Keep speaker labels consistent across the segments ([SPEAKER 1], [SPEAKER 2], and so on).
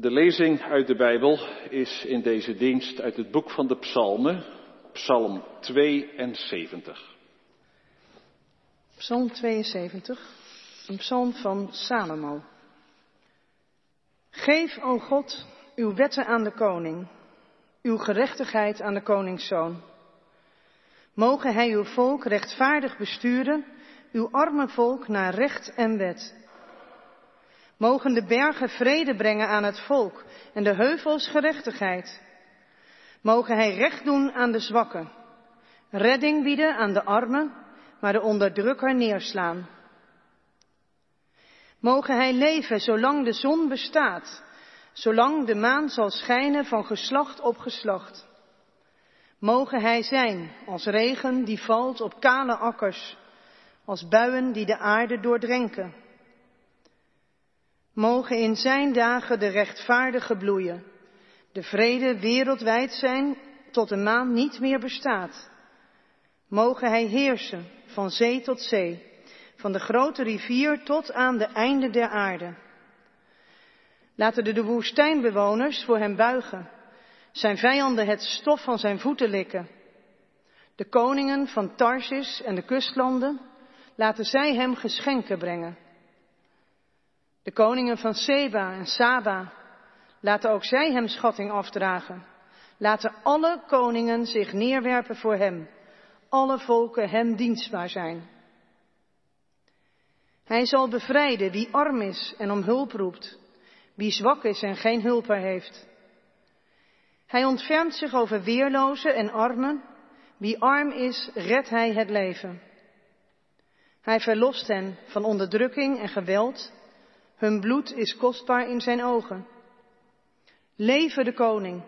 [SPEAKER 1] De lezing uit de Bijbel is in deze dienst uit het boek van de Psalmen, Psalm 72.
[SPEAKER 2] Psalm 72, een psalm van Salomo. Geef, o God, uw wetten aan de koning, uw gerechtigheid aan de koningszoon. Mogen hij uw volk rechtvaardig besturen, uw arme volk naar recht en wet. Mogen de bergen vrede brengen aan het volk en de heuvels gerechtigheid. Mogen hij recht doen aan de zwakken, redding bieden aan de armen, maar de onderdrukker neerslaan. Mogen hij leven zolang de zon bestaat, zolang de maan zal schijnen van geslacht op geslacht. Mogen hij zijn als regen die valt op kale akkers, als buien die de aarde doordrenken. Mogen in zijn dagen de rechtvaardige bloeien, de vrede wereldwijd zijn tot de maan niet meer bestaat. Mogen hij heersen van zee tot zee, van de grote rivier tot aan de einde der aarde. Laten de, de woestijnbewoners voor hem buigen, zijn vijanden het stof van zijn voeten likken. De koningen van Tarsis en de kustlanden, laten zij hem geschenken brengen. De koningen van Seba en Saba, laten ook zij hem schatting afdragen. Laten alle koningen zich neerwerpen voor hem, alle volken hem dienstbaar zijn. Hij zal bevrijden wie arm is en om hulp roept, wie zwak is en geen hulper heeft. Hij ontfermt zich over weerlozen en armen, wie arm is, redt hij het leven. Hij verlost hen van onderdrukking en geweld, hun bloed is kostbaar in zijn ogen. Leven de koning.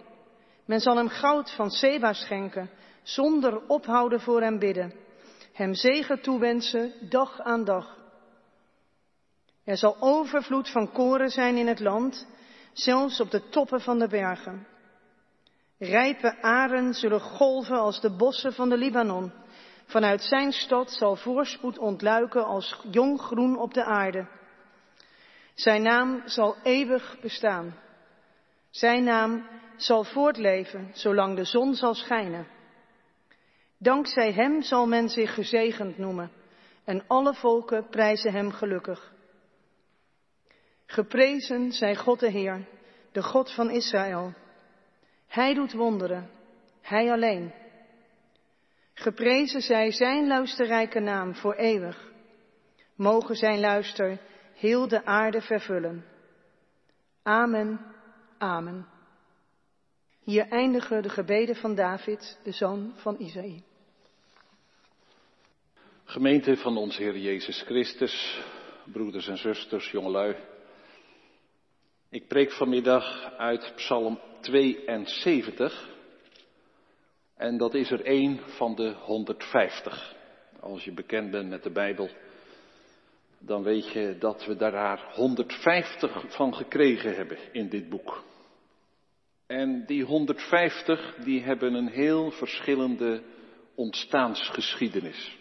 [SPEAKER 2] Men zal hem goud van Seba schenken, zonder ophouden voor hem bidden. Hem zegen toewensen, dag aan dag. Er zal overvloed van koren zijn in het land, zelfs op de toppen van de bergen. Rijpe aren zullen golven als de bossen van de Libanon. Vanuit zijn stad zal voorspoed ontluiken als jong groen op de aarde. Zijn naam zal eeuwig bestaan. Zijn naam zal voortleven zolang de zon zal schijnen. Dankzij hem zal men zich gezegend noemen en alle volken prijzen hem gelukkig. Geprezen zij God de Heer, de God van Israël. Hij doet wonderen, Hij alleen. Geprezen zij zijn luisterrijke naam voor eeuwig. Mogen zijn luister heel de aarde vervullen. Amen, amen. Hier eindigen de gebeden van David, de zoon van Isaïe.
[SPEAKER 1] Gemeente van onze Heer Jezus Christus, broeders en zusters, jongelui. Ik preek vanmiddag uit Psalm 72. En dat is er één van de 150. Als je bekend bent met de Bijbel, dan weet je dat we daar 150 van gekregen hebben in dit boek. En die 150 die hebben een heel verschillende ontstaansgeschiedenis.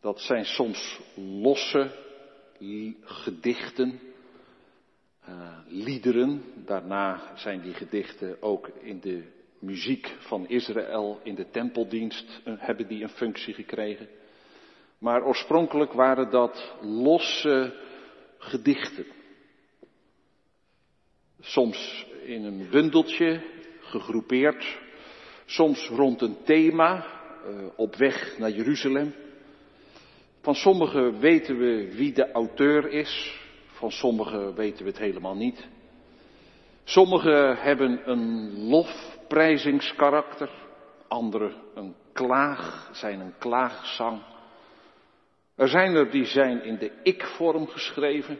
[SPEAKER 1] Dat zijn soms losse gedichten, uh, liederen. Daarna zijn die gedichten ook in de muziek van Israël, in de tempeldienst, uh, hebben die een functie gekregen. Maar oorspronkelijk waren dat losse gedichten. Soms in een bundeltje, gegroepeerd. Soms rond een thema, uh, op weg naar Jeruzalem. Van sommige weten we wie de auteur is, van sommige weten we het helemaal niet. Sommige hebben een lofprijzingskarakter, andere een klaag, zijn een klaagzang. Er zijn er die zijn in de ik-vorm geschreven.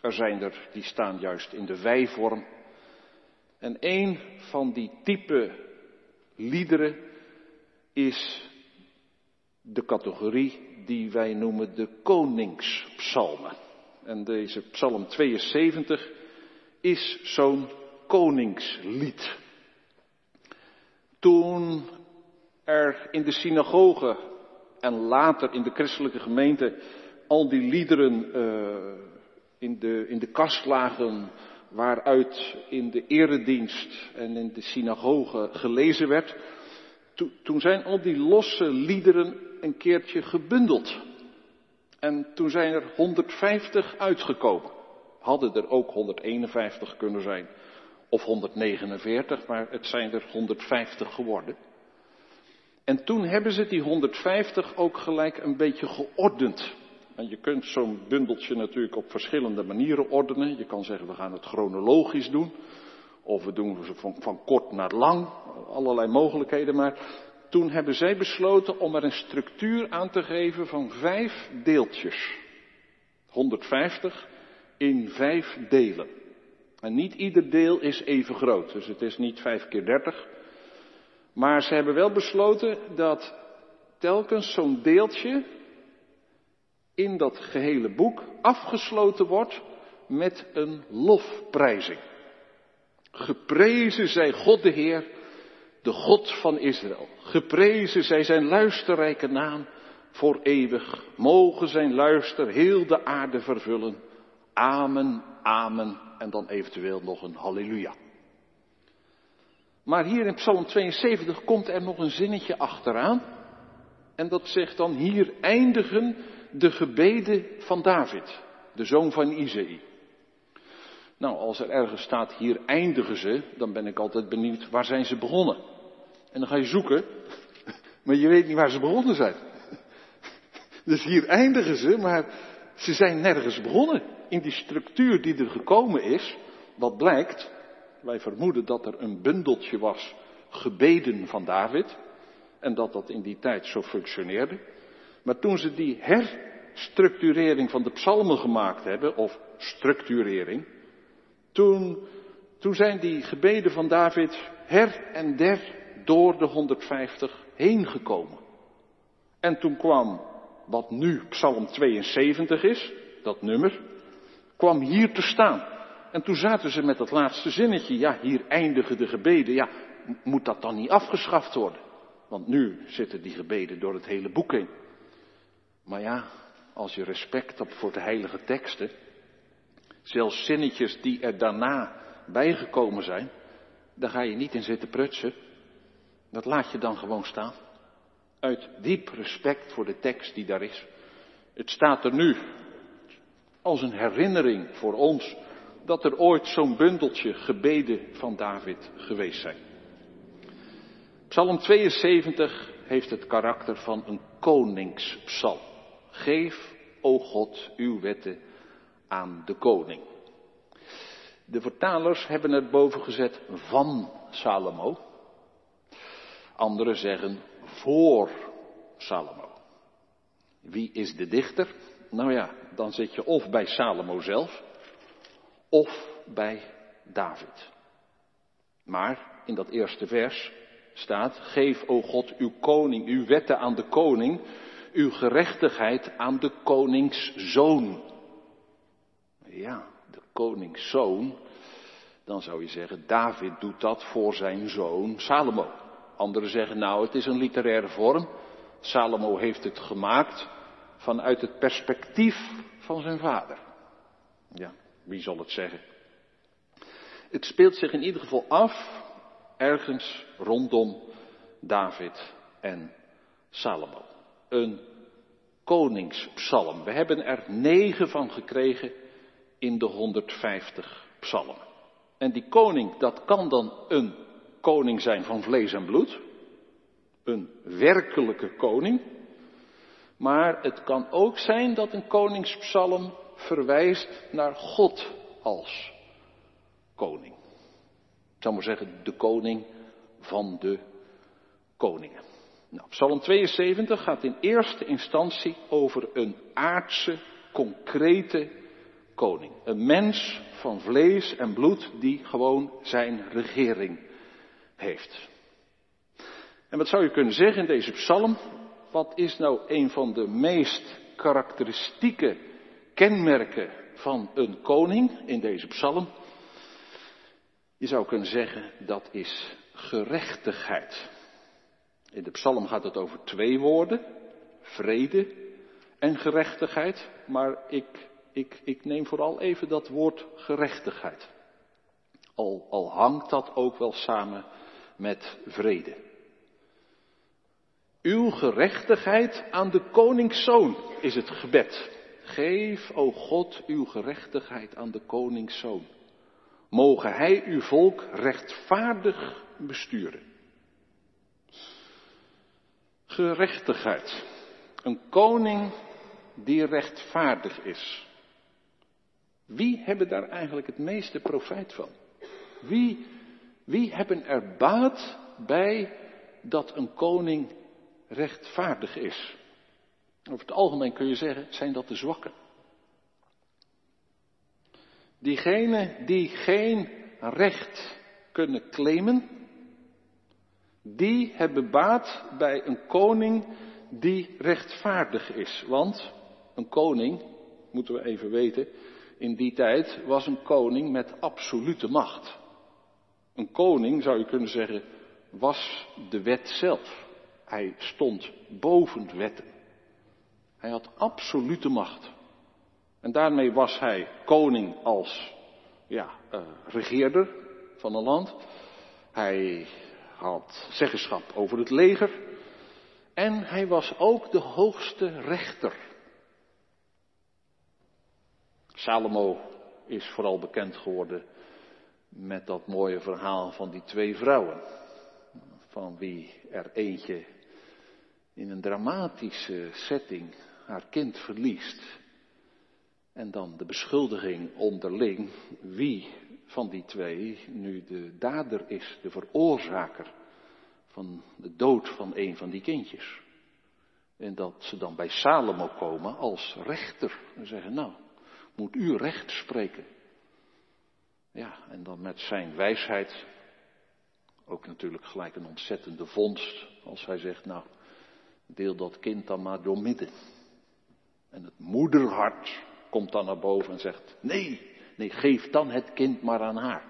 [SPEAKER 1] Er zijn er die staan juist in de wij-vorm. En een van die type liederen is de categorie die wij noemen de koningspsalmen. En deze psalm 72 is zo'n koningslied. Toen er in de synagoge en later in de christelijke gemeente al die liederen uh, in, de, in de kast lagen waaruit in de eredienst en in de synagoge gelezen werd, toen zijn al die losse liederen een keertje gebundeld. En toen zijn er 150 uitgekomen. Hadden er ook 151 kunnen zijn. Of 149, maar het zijn er 150 geworden. En toen hebben ze die 150 ook gelijk een beetje geordend. En je kunt zo'n bundeltje natuurlijk op verschillende manieren ordenen. Je kan zeggen we gaan het chronologisch doen. Of we doen ze van, van kort naar lang. Allerlei mogelijkheden. Maar toen hebben zij besloten om er een structuur aan te geven van vijf deeltjes. 150 in vijf delen. En niet ieder deel is even groot. Dus het is niet vijf keer dertig. Maar ze hebben wel besloten dat telkens zo'n deeltje in dat gehele boek afgesloten wordt met een lofprijzing. Geprezen zij God de Heer, de God van Israël. Geprezen zij zijn luisterrijke naam voor eeuwig. Mogen zijn luister heel de aarde vervullen. Amen, amen. En dan eventueel nog een halleluja. Maar hier in Psalm 72 komt er nog een zinnetje achteraan. En dat zegt dan, hier eindigen de gebeden van David, de zoon van Isaïe. Nou, als er ergens staat, hier eindigen ze, dan ben ik altijd benieuwd, waar zijn ze begonnen? En dan ga je zoeken, maar je weet niet waar ze begonnen zijn. Dus hier eindigen ze, maar ze zijn nergens begonnen. In die structuur die er gekomen is, wat blijkt, wij vermoeden dat er een bundeltje was gebeden van David. En dat dat in die tijd zo functioneerde. Maar toen ze die herstructurering van de psalmen gemaakt hebben, of structurering, toen, toen zijn die gebeden van David her en der door de 150 heen gekomen. En toen kwam wat nu Psalm 72 is, dat nummer, kwam hier te staan. En toen zaten ze met dat laatste zinnetje, ja, hier eindigen de gebeden, ja, moet dat dan niet afgeschaft worden? Want nu zitten die gebeden door het hele boek heen. Maar ja, als je respect hebt voor de heilige teksten, zelfs zinnetjes die er daarna bijgekomen zijn, daar ga je niet in zitten prutsen. Dat laat je dan gewoon staan. Uit diep respect voor de tekst die daar is. Het staat er nu als een herinnering voor ons dat er ooit zo'n bundeltje gebeden van David geweest zijn. Psalm 72 heeft het karakter van een koningspsalm. Geef, o God, uw wetten aan de koning. De vertalers hebben het boven gezet van Salomo. Anderen zeggen voor Salomo. Wie is de dichter? Nou ja, dan zit je of bij Salomo zelf, of bij David. Maar in dat eerste vers staat, geef, o God, uw koning, uw wetten aan de koning, uw gerechtigheid aan de koningszoon. Ja, de koningszoon, dan zou je zeggen, David doet dat voor zijn zoon Salomo. Anderen zeggen, nou, het is een literaire vorm. Salomo heeft het gemaakt vanuit het perspectief van zijn vader. Ja, wie zal het zeggen? Het speelt zich in ieder geval af ergens rondom David en Salomo. Een koningspsalm. We hebben er negen van gekregen in de 150 psalmen. En die koning, dat kan dan een koning zijn van vlees en bloed. Een werkelijke koning. Maar het kan ook zijn dat een koningspsalm verwijst naar God als koning. Ik zou maar zeggen, de koning van de koningen. Nou, Psalm 72 gaat in eerste instantie over een aardse, concrete koning. Een mens van vlees en bloed die gewoon zijn regering heeft. En wat zou je kunnen zeggen in deze psalm? Wat is nou een van de meest karakteristieke kenmerken van een koning in deze psalm? Je zou kunnen zeggen dat is gerechtigheid. In de psalm gaat het over twee woorden, vrede en gerechtigheid, maar ik, ik, ik neem vooral even dat woord gerechtigheid. Al, al hangt dat ook wel samen met vrede. Uw gerechtigheid aan de koningszoon is het gebed. Geef, o God, uw gerechtigheid aan de koningszoon. Mogen hij uw volk rechtvaardig besturen. Gerechtigheid. Een koning die rechtvaardig is. Wie hebben daar eigenlijk het meeste profijt van? Wie, wie hebben er baat bij dat een koning rechtvaardig is? Over het algemeen kun je zeggen, zijn dat de zwakken. Diegenen die geen recht kunnen claimen, die hebben baat bij een koning die rechtvaardig is. Want een koning, moeten we even weten, in die tijd was een koning met absolute macht. Een koning, zou je kunnen zeggen, was de wet zelf. Hij stond boven wetten. Hij had absolute macht. En daarmee was hij koning als ja, uh, regeerder van een land. Hij had zeggenschap over het leger. En hij was ook de hoogste rechter. Salomo is vooral bekend geworden met dat mooie verhaal van die twee vrouwen. Van wie er eentje in een dramatische setting haar kind verliest. En dan de beschuldiging onderling wie van die twee nu de dader is, de veroorzaker van de dood van een van die kindjes. En dat ze dan bij Salomo komen als rechter en zeggen, nou, moet u recht spreken. Ja, en dan met zijn wijsheid, ook natuurlijk gelijk een ontzettende vondst, als hij zegt, nou, deel dat kind dan maar door midden. En het moederhart komt dan naar boven en zegt, nee, nee, geef dan het kind maar aan haar.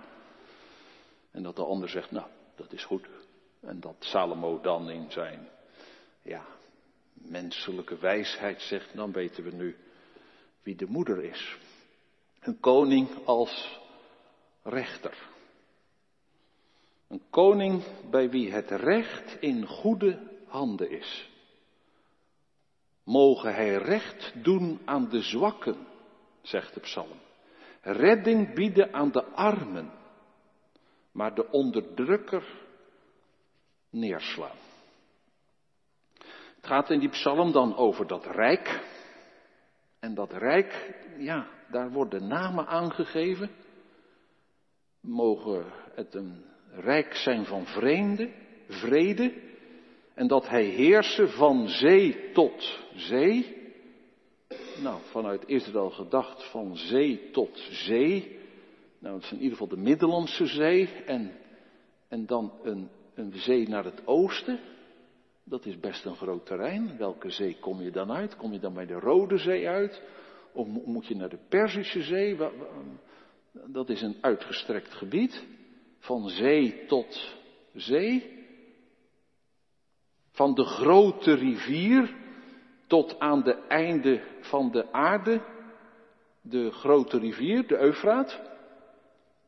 [SPEAKER 1] En dat de ander zegt, nou, dat is goed. En dat Salomo dan in zijn, ja, menselijke wijsheid zegt, dan weten we nu wie de moeder is. Een koning als rechter. Een koning bij wie het recht in goede handen is. Mogen hij recht doen aan de zwakken, zegt de psalm. Redding bieden aan de armen, maar de onderdrukker neerslaan. Het gaat in die psalm dan over dat rijk. En dat rijk, ja, daar worden namen aangegeven. Mogen het een rijk zijn van vreemde, vrede. En dat hij heersen van zee tot zee. Nou, vanuit Israël gedacht van zee tot zee. Nou, het is in ieder geval de Middellandse Zee. En, en dan een, een zee naar het oosten. Dat is best een groot terrein. Welke zee kom je dan uit? Kom je dan bij de Rode Zee uit? Of moet je naar de Perzische Zee? Dat is een uitgestrekt gebied. Van zee tot zee. Van de grote rivier tot aan de einde van de aarde. De grote rivier, de Eufraat.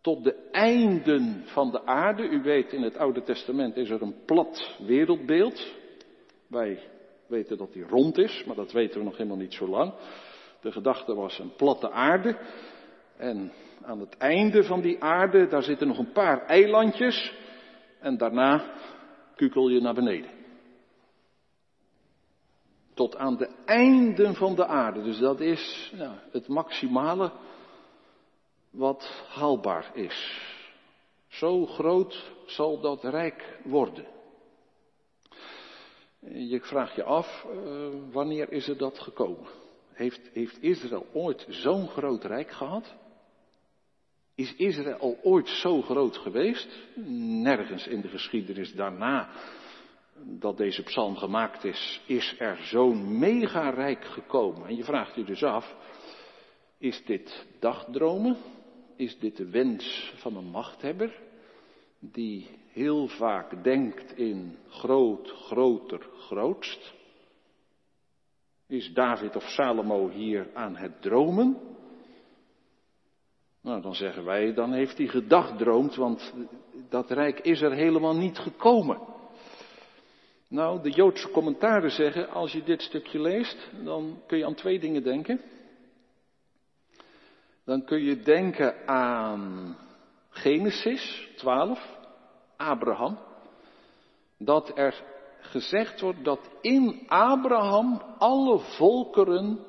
[SPEAKER 1] Tot de einden van de aarde. U weet, in het Oude Testament is er een plat wereldbeeld. Wij weten dat die rond is, maar dat weten we nog helemaal niet zo lang. De gedachte was een platte aarde. En aan het einde van die aarde, daar zitten nog een paar eilandjes. En daarna kukel je naar beneden. Tot aan de einden van de aarde. Dus dat is het maximale wat haalbaar is. Zo groot zal dat rijk worden. Je vraagt je af, uh, wanneer is er dat gekomen? Heeft, heeft Israël ooit zo'n groot rijk gehad? Is Israël ooit zo groot geweest? Nergens in de geschiedenis daarna dat deze psalm gemaakt is, is er zo'n mega rijk gekomen. En je vraagt je dus af, is dit dagdromen? Is dit de wens van een machthebber? Die heel vaak denkt in groot, groter, grootst? Is David of Salomo hier aan het dromen? Nou, dan zeggen wij, dan heeft hij gedagdroomd, want dat rijk is er helemaal niet gekomen. Nou, de Joodse commentaren zeggen, als je dit stukje leest, dan kun je aan twee dingen denken. Dan kun je denken aan Genesis 12, Abraham. Dat er gezegd wordt dat in Abraham alle volkeren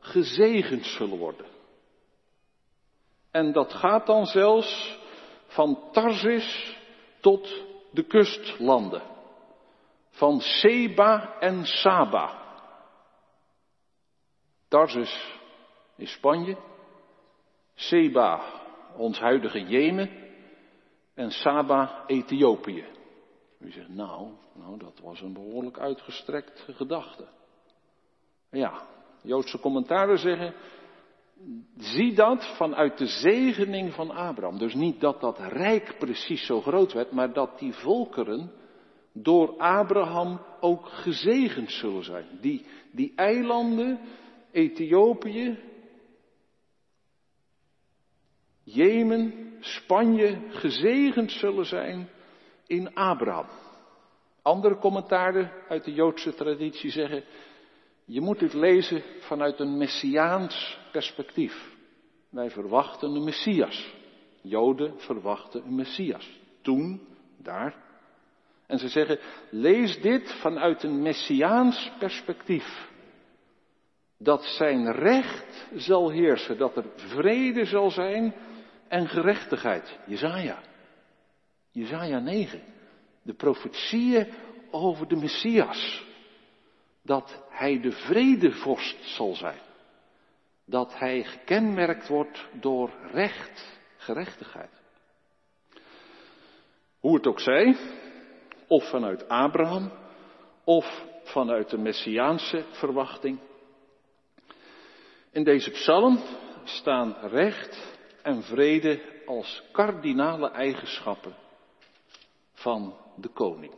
[SPEAKER 1] gezegend zullen worden. En dat gaat dan zelfs van Tarsis tot de kustlanden. Van Seba en Saba. Tarsis in Spanje. Seba, ons huidige Jemen. En Saba, Ethiopië. U zegt, nou, nou, dat was een behoorlijk uitgestrekt gedachte. Ja, Joodse commentaren zeggen, zie dat vanuit de zegening van Abraham. Dus niet dat dat rijk precies zo groot werd, maar dat die volkeren door Abraham ook gezegend zullen zijn. Die, die eilanden, Ethiopië, Jemen, Spanje, gezegend zullen zijn in Abraham. Andere commentaren uit de Joodse traditie zeggen, je moet het lezen vanuit een messiaans perspectief. Wij verwachten een Messias. Joden verwachten een Messias. Toen, daar. En ze zeggen, lees dit vanuit een messiaans perspectief. Dat zijn recht zal heersen, dat er vrede zal zijn en gerechtigheid. Jezaja. Jezaja 9. De profetieën over de Messias. Dat hij de vredevorst zal zijn. Dat hij gekenmerkt wordt door recht, gerechtigheid. Hoe het ook zij, of vanuit Abraham, of vanuit de Messiaanse verwachting. In deze psalm staan recht en vrede als kardinale eigenschappen van de koning.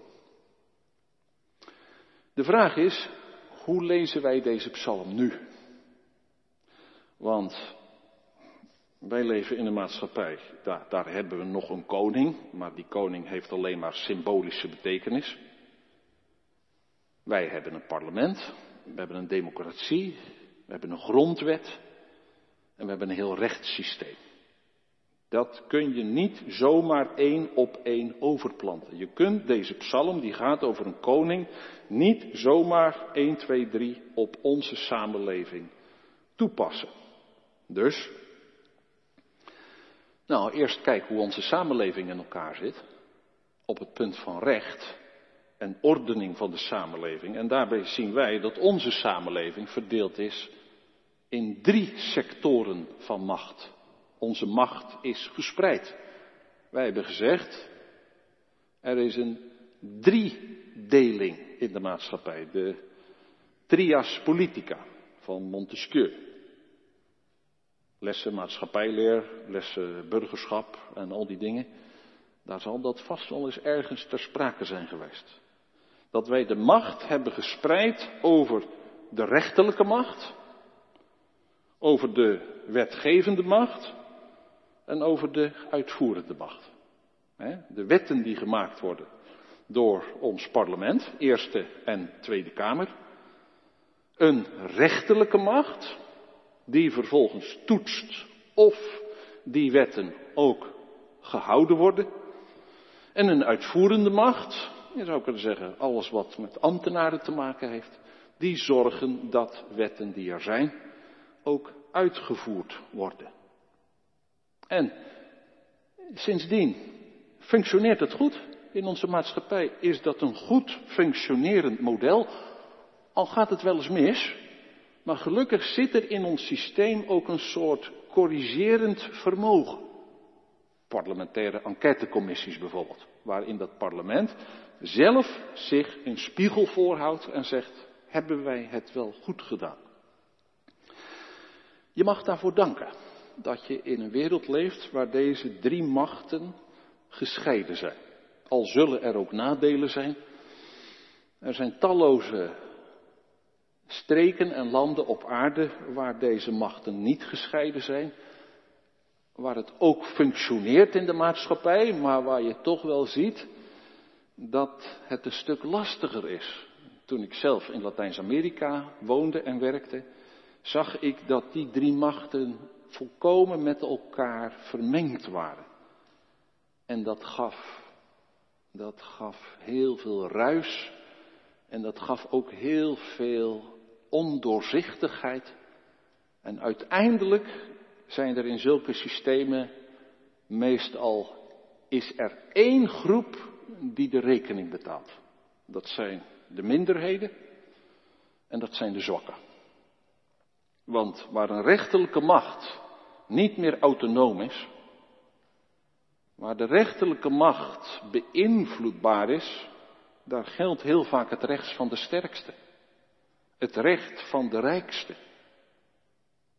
[SPEAKER 1] De vraag is, hoe lezen wij deze psalm nu? Want wij leven in een maatschappij, daar, daar, hebben we nog een koning, maar die koning heeft alleen maar symbolische betekenis. Wij hebben een parlement, we hebben een democratie, we hebben een grondwet en we hebben een heel rechtssysteem. Dat kun je niet zomaar één op één overplanten. Je kunt deze psalm, die gaat over een koning, niet zomaar 1, 2, 3 op onze samenleving toepassen. Dus, nou eerst kijk hoe onze samenleving in elkaar zit. Op het punt van recht en ordening van de samenleving. En daarbij zien wij dat onze samenleving verdeeld is in drie sectoren van macht. Onze macht is gespreid. Wij hebben gezegd, er is een driedeling in de maatschappij. De trias politica van Montesquieu. Lessen maatschappijleer, lessen burgerschap en al die dingen. Daar zal dat vast wel eens ergens ter sprake zijn geweest. Dat wij de macht hebben gespreid over de rechterlijke macht, over de wetgevende macht en over de uitvoerende macht. De wetten die gemaakt worden door ons parlement, Eerste en Tweede Kamer. Een rechterlijke macht die vervolgens toetst of die wetten ook gehouden worden. En een uitvoerende macht, je zou kunnen zeggen alles wat met ambtenaren te maken heeft, die zorgen dat wetten die er zijn ook uitgevoerd worden. En sindsdien functioneert het goed in onze maatschappij. Is dat een goed functionerend model? Al gaat het wel eens mis, maar gelukkig zit er in ons systeem ook een soort corrigerend vermogen. Parlementaire enquêtecommissies bijvoorbeeld, waarin dat parlement zelf zich een spiegel voorhoudt en zegt, hebben wij het wel goed gedaan? Je mag daarvoor danken dat je in een wereld leeft waar deze drie machten gescheiden zijn. Al zullen er ook nadelen zijn. Er zijn talloze streken en landen op aarde waar deze machten niet gescheiden zijn. waar het ook functioneert in de maatschappij, maar waar je toch wel ziet dat het een stuk lastiger is. Toen ik zelf in Latijns-Amerika woonde en werkte, zag ik dat die drie machten volkomen met elkaar vermengd waren. En dat gaf, dat gaf heel veel ruis en dat gaf ook heel veel ondoorzichtigheid. En uiteindelijk zijn er in zulke systemen meestal is er één groep die de rekening betaalt. Dat zijn de minderheden en dat zijn de zwakken. Want waar een rechterlijke macht niet meer autonoom is, waar de rechterlijke macht beïnvloedbaar is, daar geldt heel vaak het recht van de sterkste. Het recht van de rijkste.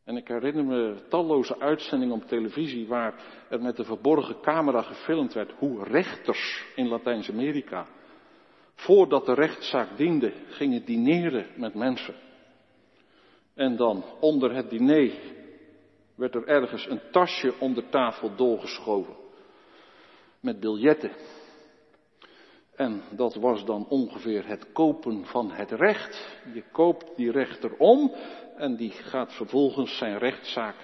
[SPEAKER 1] En ik herinner me talloze uitzendingen op televisie waar er met een verborgen camera gefilmd werd hoe rechters in Latijns-Amerika, voordat de rechtszaak diende, gingen dineren met mensen. En dan onder het diner werd er ergens een tasje onder tafel doorgeschoven met biljetten. En dat was dan ongeveer het kopen van het recht. Je koopt die rechter om en die gaat vervolgens zijn rechtszaak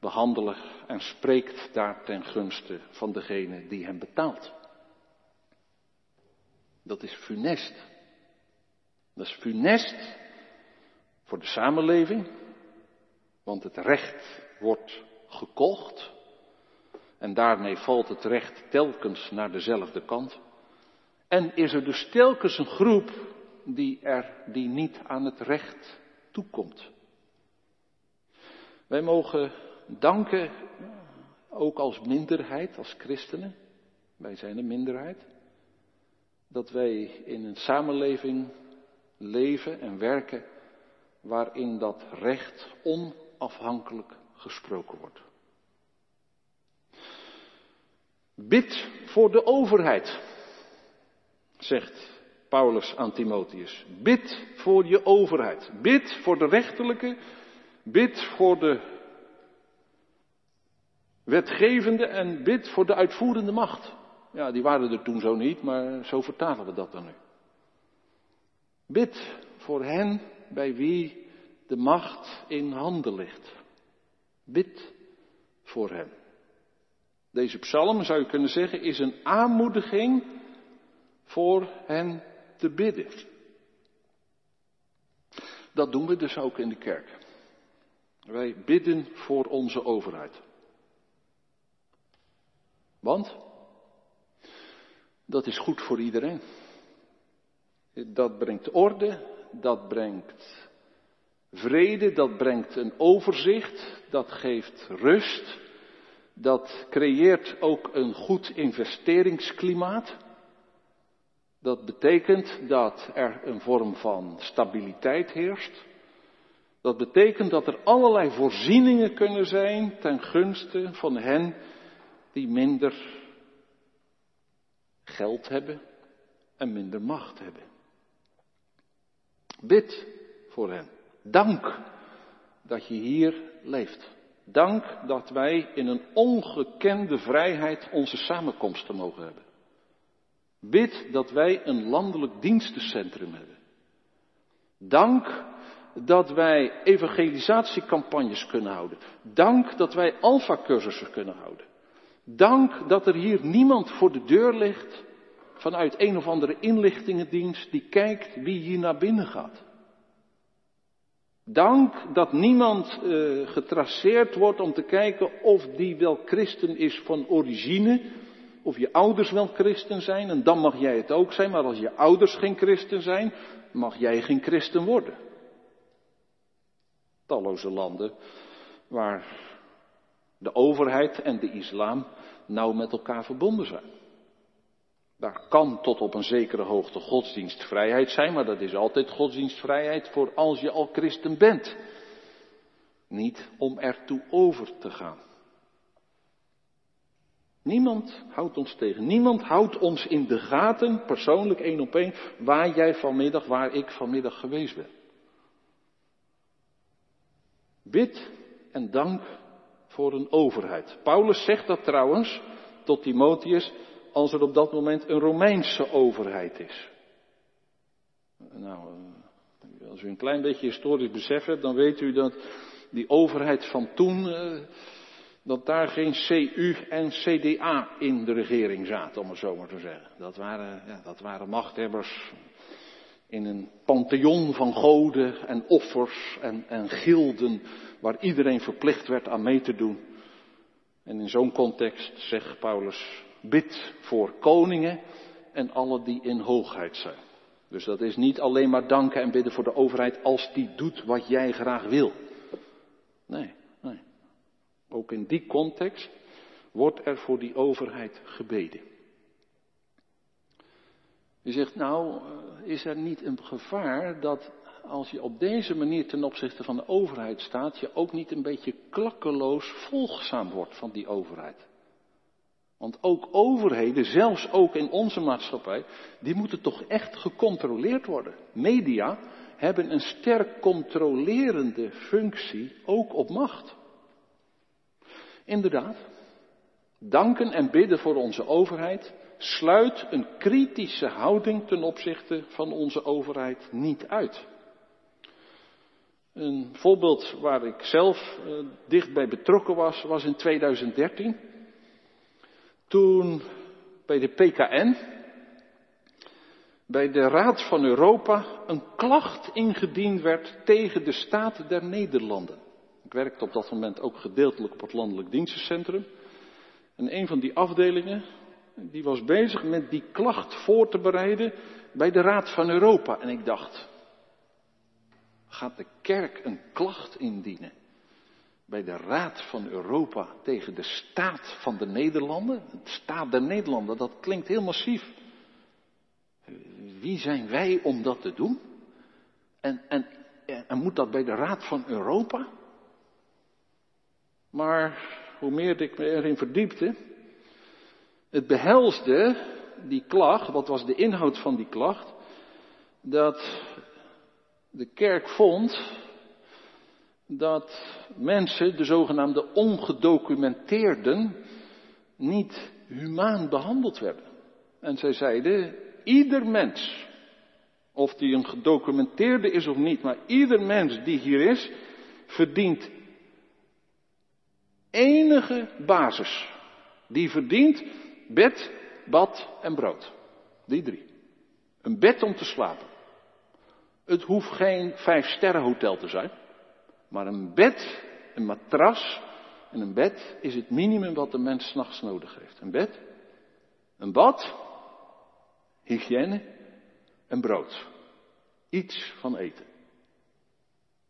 [SPEAKER 1] behandelen en spreekt daar ten gunste van degene die hem betaalt. Dat is funest. Dat is funest voor de samenleving, want het recht wordt gekocht en daarmee valt het recht telkens naar dezelfde kant. En is er dus telkens een groep die er die niet aan het recht toekomt. Wij mogen danken, ook als minderheid, als christenen, wij zijn een minderheid, dat wij in een samenleving leven en werken waarin dat recht onafhankelijk gesproken wordt. Bid voor de overheid, zegt Paulus aan Timotheus. Bid voor je overheid. Bid voor de rechterlijke. Bid voor de wetgevende en bid voor de uitvoerende macht. Ja, die waren er toen zo niet, maar zo vertalen we dat dan nu. Bid voor hen bij wie de macht in handen ligt. Bid voor hen. Deze psalm, zou je kunnen zeggen, is een aanmoediging voor hen te bidden. Dat doen we dus ook in de kerk. Wij bidden voor onze overheid. Want dat is goed voor iedereen. Dat brengt orde, dat brengt vrede, dat brengt een overzicht, dat geeft rust, dat creëert ook een goed investeringsklimaat. Dat betekent dat er een vorm van stabiliteit heerst. Dat betekent dat er allerlei voorzieningen kunnen zijn ten gunste van hen die minder geld hebben en minder macht hebben. Bid voor hen. Dank dat je hier leeft. Dank dat wij in een ongekende vrijheid onze samenkomsten mogen hebben. Bid dat wij een landelijk dienstencentrum hebben. Dank dat wij evangelisatiecampagnes kunnen houden. Dank dat wij alfacursussen kunnen houden. Dank dat er hier niemand voor de deur ligt vanuit een of andere inlichtingendienst die kijkt wie hier naar binnen gaat. Dank dat niemand uh, getraceerd wordt om te kijken of die wel christen is van origine, of je ouders wel christen zijn, en dan mag jij het ook zijn, maar als je ouders geen christen zijn, mag jij geen christen worden. Talloze landen waar de overheid en de islam nauw met elkaar verbonden zijn. Daar kan tot op een zekere hoogte godsdienstvrijheid zijn, maar dat is altijd godsdienstvrijheid voor als je al christen bent. Niet om ertoe over te gaan. Niemand houdt ons tegen. Niemand houdt ons in de gaten, persoonlijk één op één, waar jij vanmiddag, waar ik vanmiddag geweest ben. Bid en dank voor een overheid. Paulus zegt dat trouwens tot Timotheus als er op dat moment een Romeinse overheid is. Nou, eh, als u een klein beetje historisch besef hebt, dan weet u dat die overheid van toen, eh, dat daar geen CU en CDA in de regering zaten, om het zo maar te zeggen. Dat waren, ja, dat waren machthebbers in een pantheon van goden en offers en, en gilden, waar iedereen verplicht werd aan mee te doen. En in zo'n context zegt Paulus, bid voor koningen en alle die in hoogheid zijn. Dus dat is niet alleen maar danken en bidden voor de overheid als die doet wat jij graag wil. Nee. Ook in die context wordt er voor die overheid gebeden. Je zegt nou, eh, is er niet een gevaar dat als je op deze manier ten opzichte van de overheid staat, je ook niet een beetje klakkeloos volgzaam wordt van die overheid? Want ook overheden, zelfs ook in onze maatschappij, die moeten toch echt gecontroleerd worden. Media hebben een sterk controlerende functie, ook op macht. Inderdaad, danken en bidden voor onze overheid sluit een kritische houding ten opzichte van onze overheid niet uit. Een voorbeeld waar ik zelf uh, dichtbij betrokken was, was in 2013. Toen bij de PKN, bij de Raad van Europa, een klacht ingediend werd tegen de staat der Nederlanden. Ik werkte op dat moment ook gedeeltelijk op het Landelijk Dienstencentrum. En een van die afdelingen, die was bezig met die klacht voor te bereiden bij de Raad van Europa. En ik dacht, gaat de kerk een klacht indienen bij de Raad van Europa tegen de staat van de Nederlanden? De staat der Nederlanden, dat klinkt heel massief. Wie zijn wij om dat te doen? En, en, en moet dat bij de Raad van Europa? Maar hoe meer ik me erin verdiepte, het behelsde die klacht, wat was de inhoud van die klacht? Dat de kerk vond dat mensen, de zogenaamde ongedocumenteerden, niet humaan behandeld werden. En zij zeiden, ieder mens, of die een gedocumenteerde is of niet, maar ieder mens die hier is, verdient enige basis. Die verdient bed, bad en brood. Die drie. Een bed om te slapen. Het hoeft geen vijf sterren hotel te zijn. Maar een bed, een matras en een bed is het minimum wat de mens s'nachts nodig heeft. Een bed, een bad, hygiëne en brood. Iets van eten.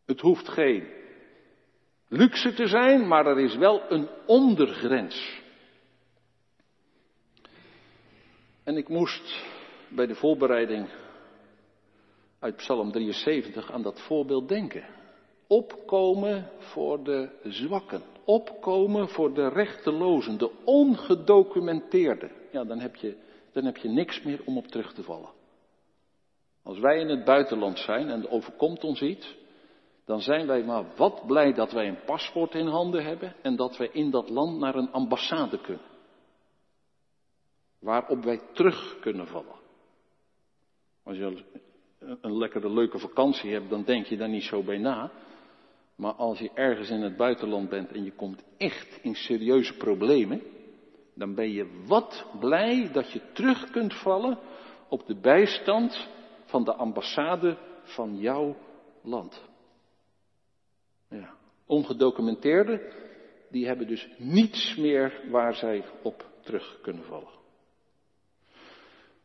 [SPEAKER 1] Het hoeft geen luxe te zijn, maar er is wel een ondergrens. En ik moest bij de voorbereiding uit Psalm 73 aan dat voorbeeld denken. Opkomen voor de zwakken. Opkomen voor de rechtelozen, de ongedocumenteerden. Ja, dan heb, je, dan heb je niks meer om op terug te vallen. Als wij in het buitenland zijn en er overkomt ons iets, dan zijn wij maar wat blij dat wij een paspoort in handen hebben en dat wij in dat land naar een ambassade kunnen. Waarop wij terug kunnen vallen. Als je een lekkere, leuke vakantie hebt, dan denk je daar niet zo bij na. Maar als je ergens in het buitenland bent en je komt echt in serieuze problemen, dan ben je wat blij dat je terug kunt vallen op de bijstand van de ambassade van jouw land. Ja. Ongedocumenteerden, die hebben dus niets meer waar zij op terug kunnen vallen.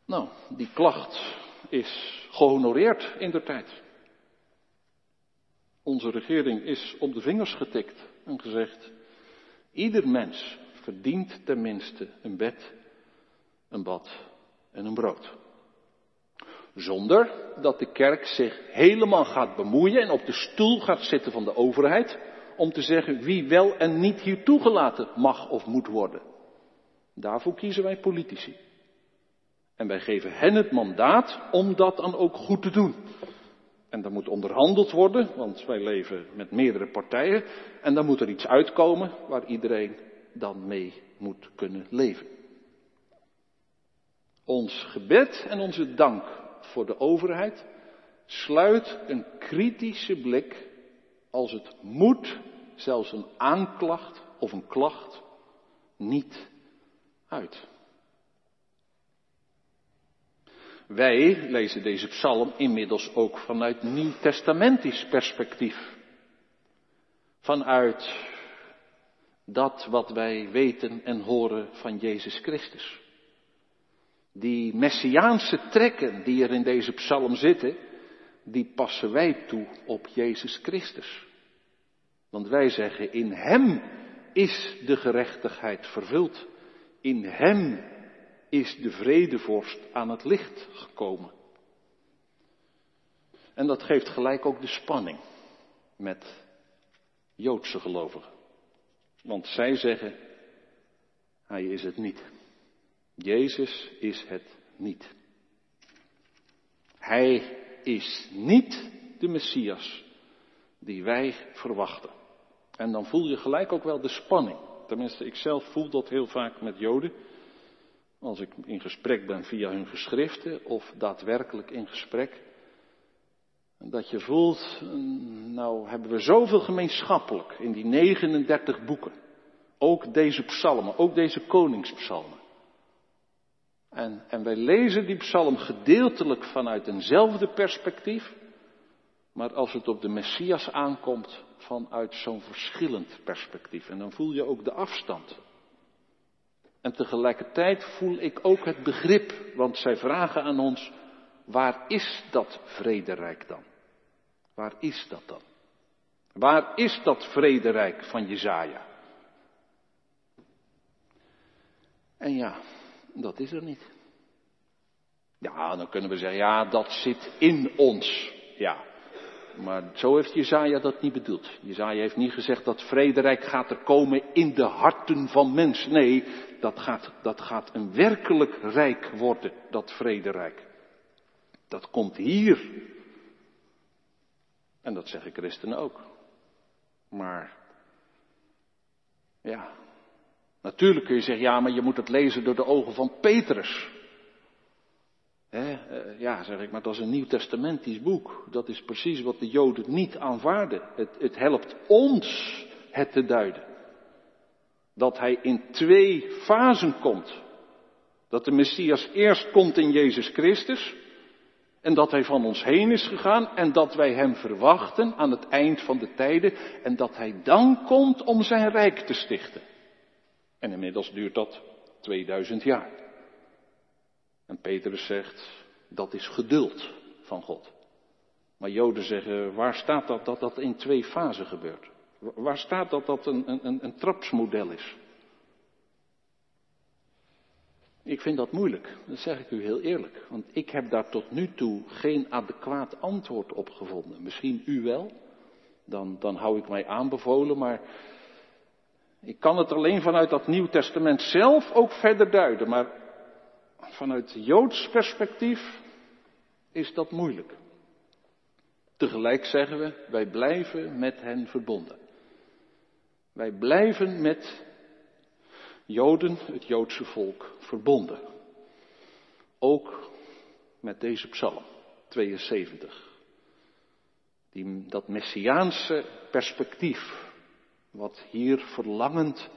[SPEAKER 1] Nou, die klacht is gehonoreerd in de tijd. Onze regering is op de vingers getikt en gezegd, ieder mens verdient tenminste een bed, een bad en een brood. Zonder dat de kerk zich helemaal gaat bemoeien en op de stoel gaat zitten van de overheid om te zeggen wie wel en niet hier toegelaten mag of moet worden. Daarvoor kiezen wij politici. En wij geven hen het mandaat om dat dan ook goed te doen. En dan moet onderhandeld worden, want wij leven met meerdere partijen. En dan moet er iets uitkomen waar iedereen dan mee moet kunnen leven. Ons gebed en onze dank voor de overheid sluit een kritische blik als het moet, zelfs een aanklacht of een klacht, niet uit. Wij lezen deze psalm inmiddels ook vanuit nieuw-testamentisch perspectief. Vanuit dat wat wij weten en horen van Jezus Christus. Die messiaanse trekken die er in deze psalm zitten, die passen wij toe op Jezus Christus. Want wij zeggen, in Hem is de gerechtigheid vervuld. In Hem is de vredevorst aan het licht gekomen. En dat geeft gelijk ook de spanning met Joodse gelovigen. Want zij zeggen, hij is het niet. Jezus is het niet. Hij is niet de Messias die wij verwachten. En dan voel je gelijk ook wel de spanning. Tenminste, ik zelf voel dat heel vaak met Joden. Als ik in gesprek ben via hun geschriften of daadwerkelijk in gesprek. Dat je voelt, nou hebben we zoveel gemeenschappelijk in die 39 boeken. Ook deze psalmen, ook deze koningspsalmen. En, en wij lezen die psalm gedeeltelijk vanuit eenzelfde perspectief. Maar als het op de Messias aankomt, vanuit zo'n verschillend perspectief. En dan voel je ook de afstand. En tegelijkertijd voel ik ook het begrip, want zij vragen aan ons, waar is dat vrederijk dan? Waar is dat dan? Waar is dat vrederijk van Jezaja? En ja, dat is er niet. Ja, dan kunnen we zeggen, ja, dat zit in ons. Ja, maar zo heeft Jezaja dat niet bedoeld. Jezaja heeft niet gezegd dat vrederijk gaat er komen in de harten van mensen. Nee, dat gaat, dat gaat een werkelijk rijk worden, dat vrederijk. Dat komt hier. En dat zeggen christenen ook. Maar, ja, natuurlijk kun je zeggen, ja, maar je moet het lezen door de ogen van Petrus. He, uh, ja, zeg ik, maar dat is een nieuw-testamentisch boek. Dat is precies wat de Joden niet aanvaarden. Het, het helpt ons het te duiden. Dat hij in twee fasen komt. Dat de Messias eerst komt in Jezus Christus. En dat hij van ons heen is gegaan. En dat wij hem verwachten aan het eind van de tijden. En dat hij dan komt om zijn rijk te stichten. En inmiddels duurt dat 2000 jaar. En Petrus zegt, dat is geduld van God. Maar Joden zeggen, waar staat dat dat dat in twee fasen gebeurt? Waar staat dat dat een, een, een trapsmodel is? Ik vind dat moeilijk, dat zeg ik u heel eerlijk. Want ik heb daar tot nu toe geen adequaat antwoord op gevonden. Misschien u wel, dan, dan hou ik mij aanbevolen, maar ik kan het alleen vanuit dat Nieuw Testament zelf ook verder duiden. Maar vanuit Joods perspectief is dat moeilijk. Tegelijk zeggen we, wij blijven met hen verbonden. Wij blijven met Joden, het Joodse volk, verbonden. Ook met deze psalm, 72. Die, dat messiaanse perspectief, wat hier verlangend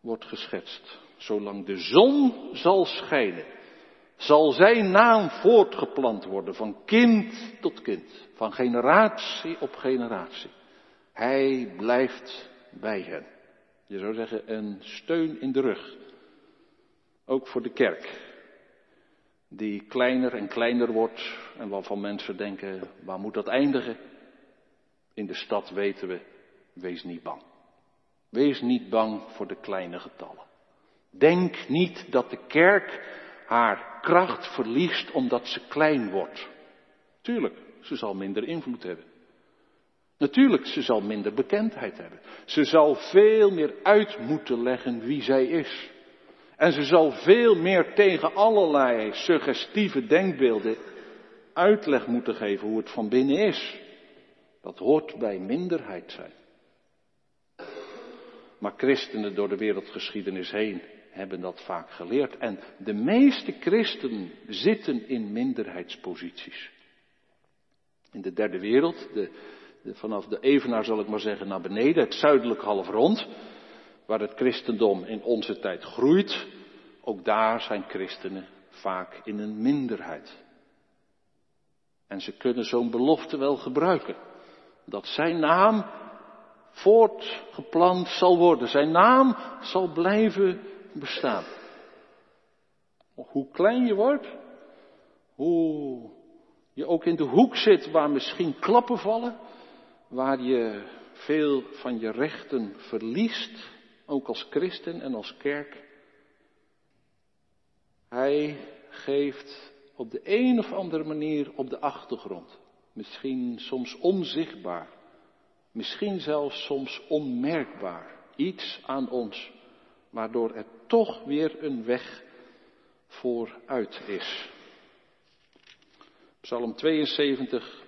[SPEAKER 1] wordt geschetst. Zolang de zon zal schijnen, zal zijn naam voortgeplant worden van kind tot kind, van generatie op generatie. Hij blijft bij hen. Je zou zeggen een steun in de rug. Ook voor de kerk. Die kleiner en kleiner wordt en waarvan mensen denken, waar moet dat eindigen? In de stad weten we, wees niet bang. Wees niet bang voor de kleine getallen. Denk niet dat de kerk haar kracht verliest omdat ze klein wordt. Tuurlijk, ze zal minder invloed hebben. Natuurlijk, ze zal minder bekendheid hebben. Ze zal veel meer uit moeten leggen wie zij is. En ze zal veel meer tegen allerlei suggestieve denkbeelden uitleg moeten geven hoe het van binnen is. Dat hoort bij minderheid zijn. Maar christenen door de wereldgeschiedenis heen hebben dat vaak geleerd. En de meeste christenen zitten in minderheidsposities. In de derde wereld, de, vanaf de Evenaar zal ik maar zeggen naar beneden, het zuidelijk halfrond, waar het christendom in onze tijd groeit, ook daar zijn christenen vaak in een minderheid. En ze kunnen zo'n belofte wel gebruiken. Dat zijn naam voortgeplant zal worden. Zijn naam zal blijven bestaan. Hoe klein je wordt, hoe je ook in de hoek zit waar misschien klappen vallen, waar je veel van je rechten verliest, ook als christen en als kerk. Hij geeft op de een of andere manier op de achtergrond, misschien soms onzichtbaar, misschien zelfs soms onmerkbaar, iets aan ons, waardoor er toch weer een weg vooruit is. Psalm 72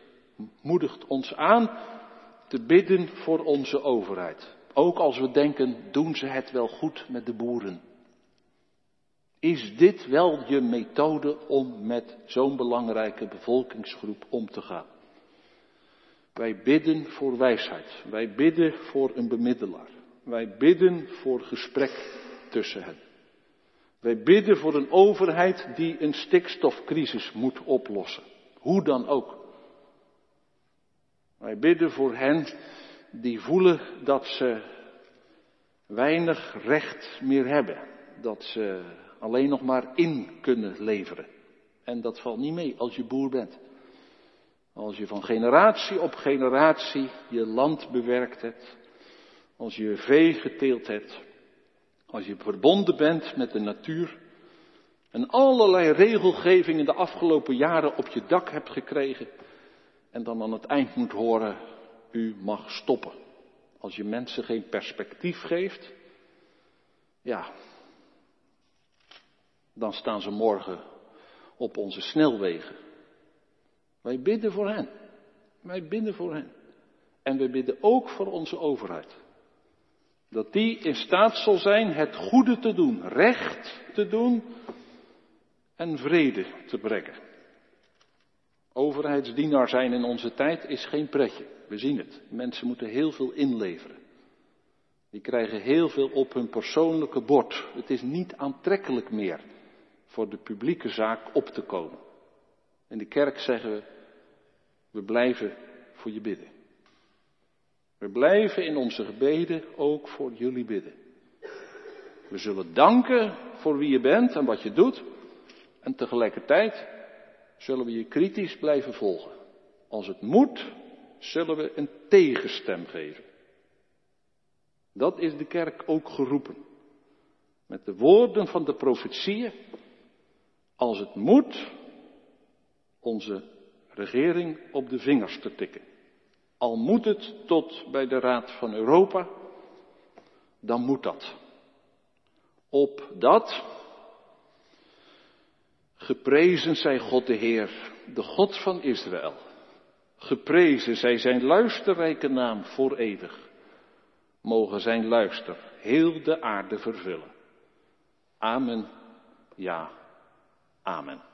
[SPEAKER 1] moedigt ons aan te bidden voor onze overheid. Ook als we denken, doen ze het wel goed met de boeren? Is dit wel je methode om met zo'n belangrijke bevolkingsgroep om te gaan? Wij bidden voor wijsheid. Wij bidden voor een bemiddelaar. Wij bidden voor gesprek tussen hen. Wij bidden voor een overheid die een stikstofcrisis moet oplossen. Hoe dan ook. Wij bidden voor hen die voelen dat ze weinig recht meer hebben. Dat ze alleen nog maar in kunnen leveren. En dat valt niet mee als je boer bent. Als je van generatie op generatie je land bewerkt hebt. Als je vee geteeld hebt. Als je verbonden bent met de natuur. En allerlei regelgeving in de afgelopen jaren op je dak hebt gekregen. En dan aan het eind moet horen, u mag stoppen. Als je mensen geen perspectief geeft, ja, dan staan ze morgen op onze snelwegen. Wij bidden voor hen. Wij bidden voor hen. En we bidden ook voor onze overheid. Dat die in staat zal zijn het goede te doen, recht te doen en vrede te brengen. Overheidsdienaar zijn in onze tijd is geen pretje. We zien het. Mensen moeten heel veel inleveren. Die krijgen heel veel op hun persoonlijke bord. Het is niet aantrekkelijk meer voor de publieke zaak op te komen. In de kerk zeggen we, we blijven voor je bidden. We blijven in onze gebeden ook voor jullie bidden. We zullen danken voor wie je bent en wat je doet. En tegelijkertijd zullen we je kritisch blijven volgen. Als het moet, zullen we een tegenstem geven. Dat is de kerk ook geroepen. Met de woorden van de profetieën. Als het moet, onze regering op de vingers te tikken. Al moet het tot bij de Raad van Europa, dan moet dat. Op dat geprezen zij God de Heer, de God van Israël. Geprezen zij zijn luisterrijke naam voor eeuwig. Mogen zijn luister heel de aarde vervullen. Amen. Ja. Amen.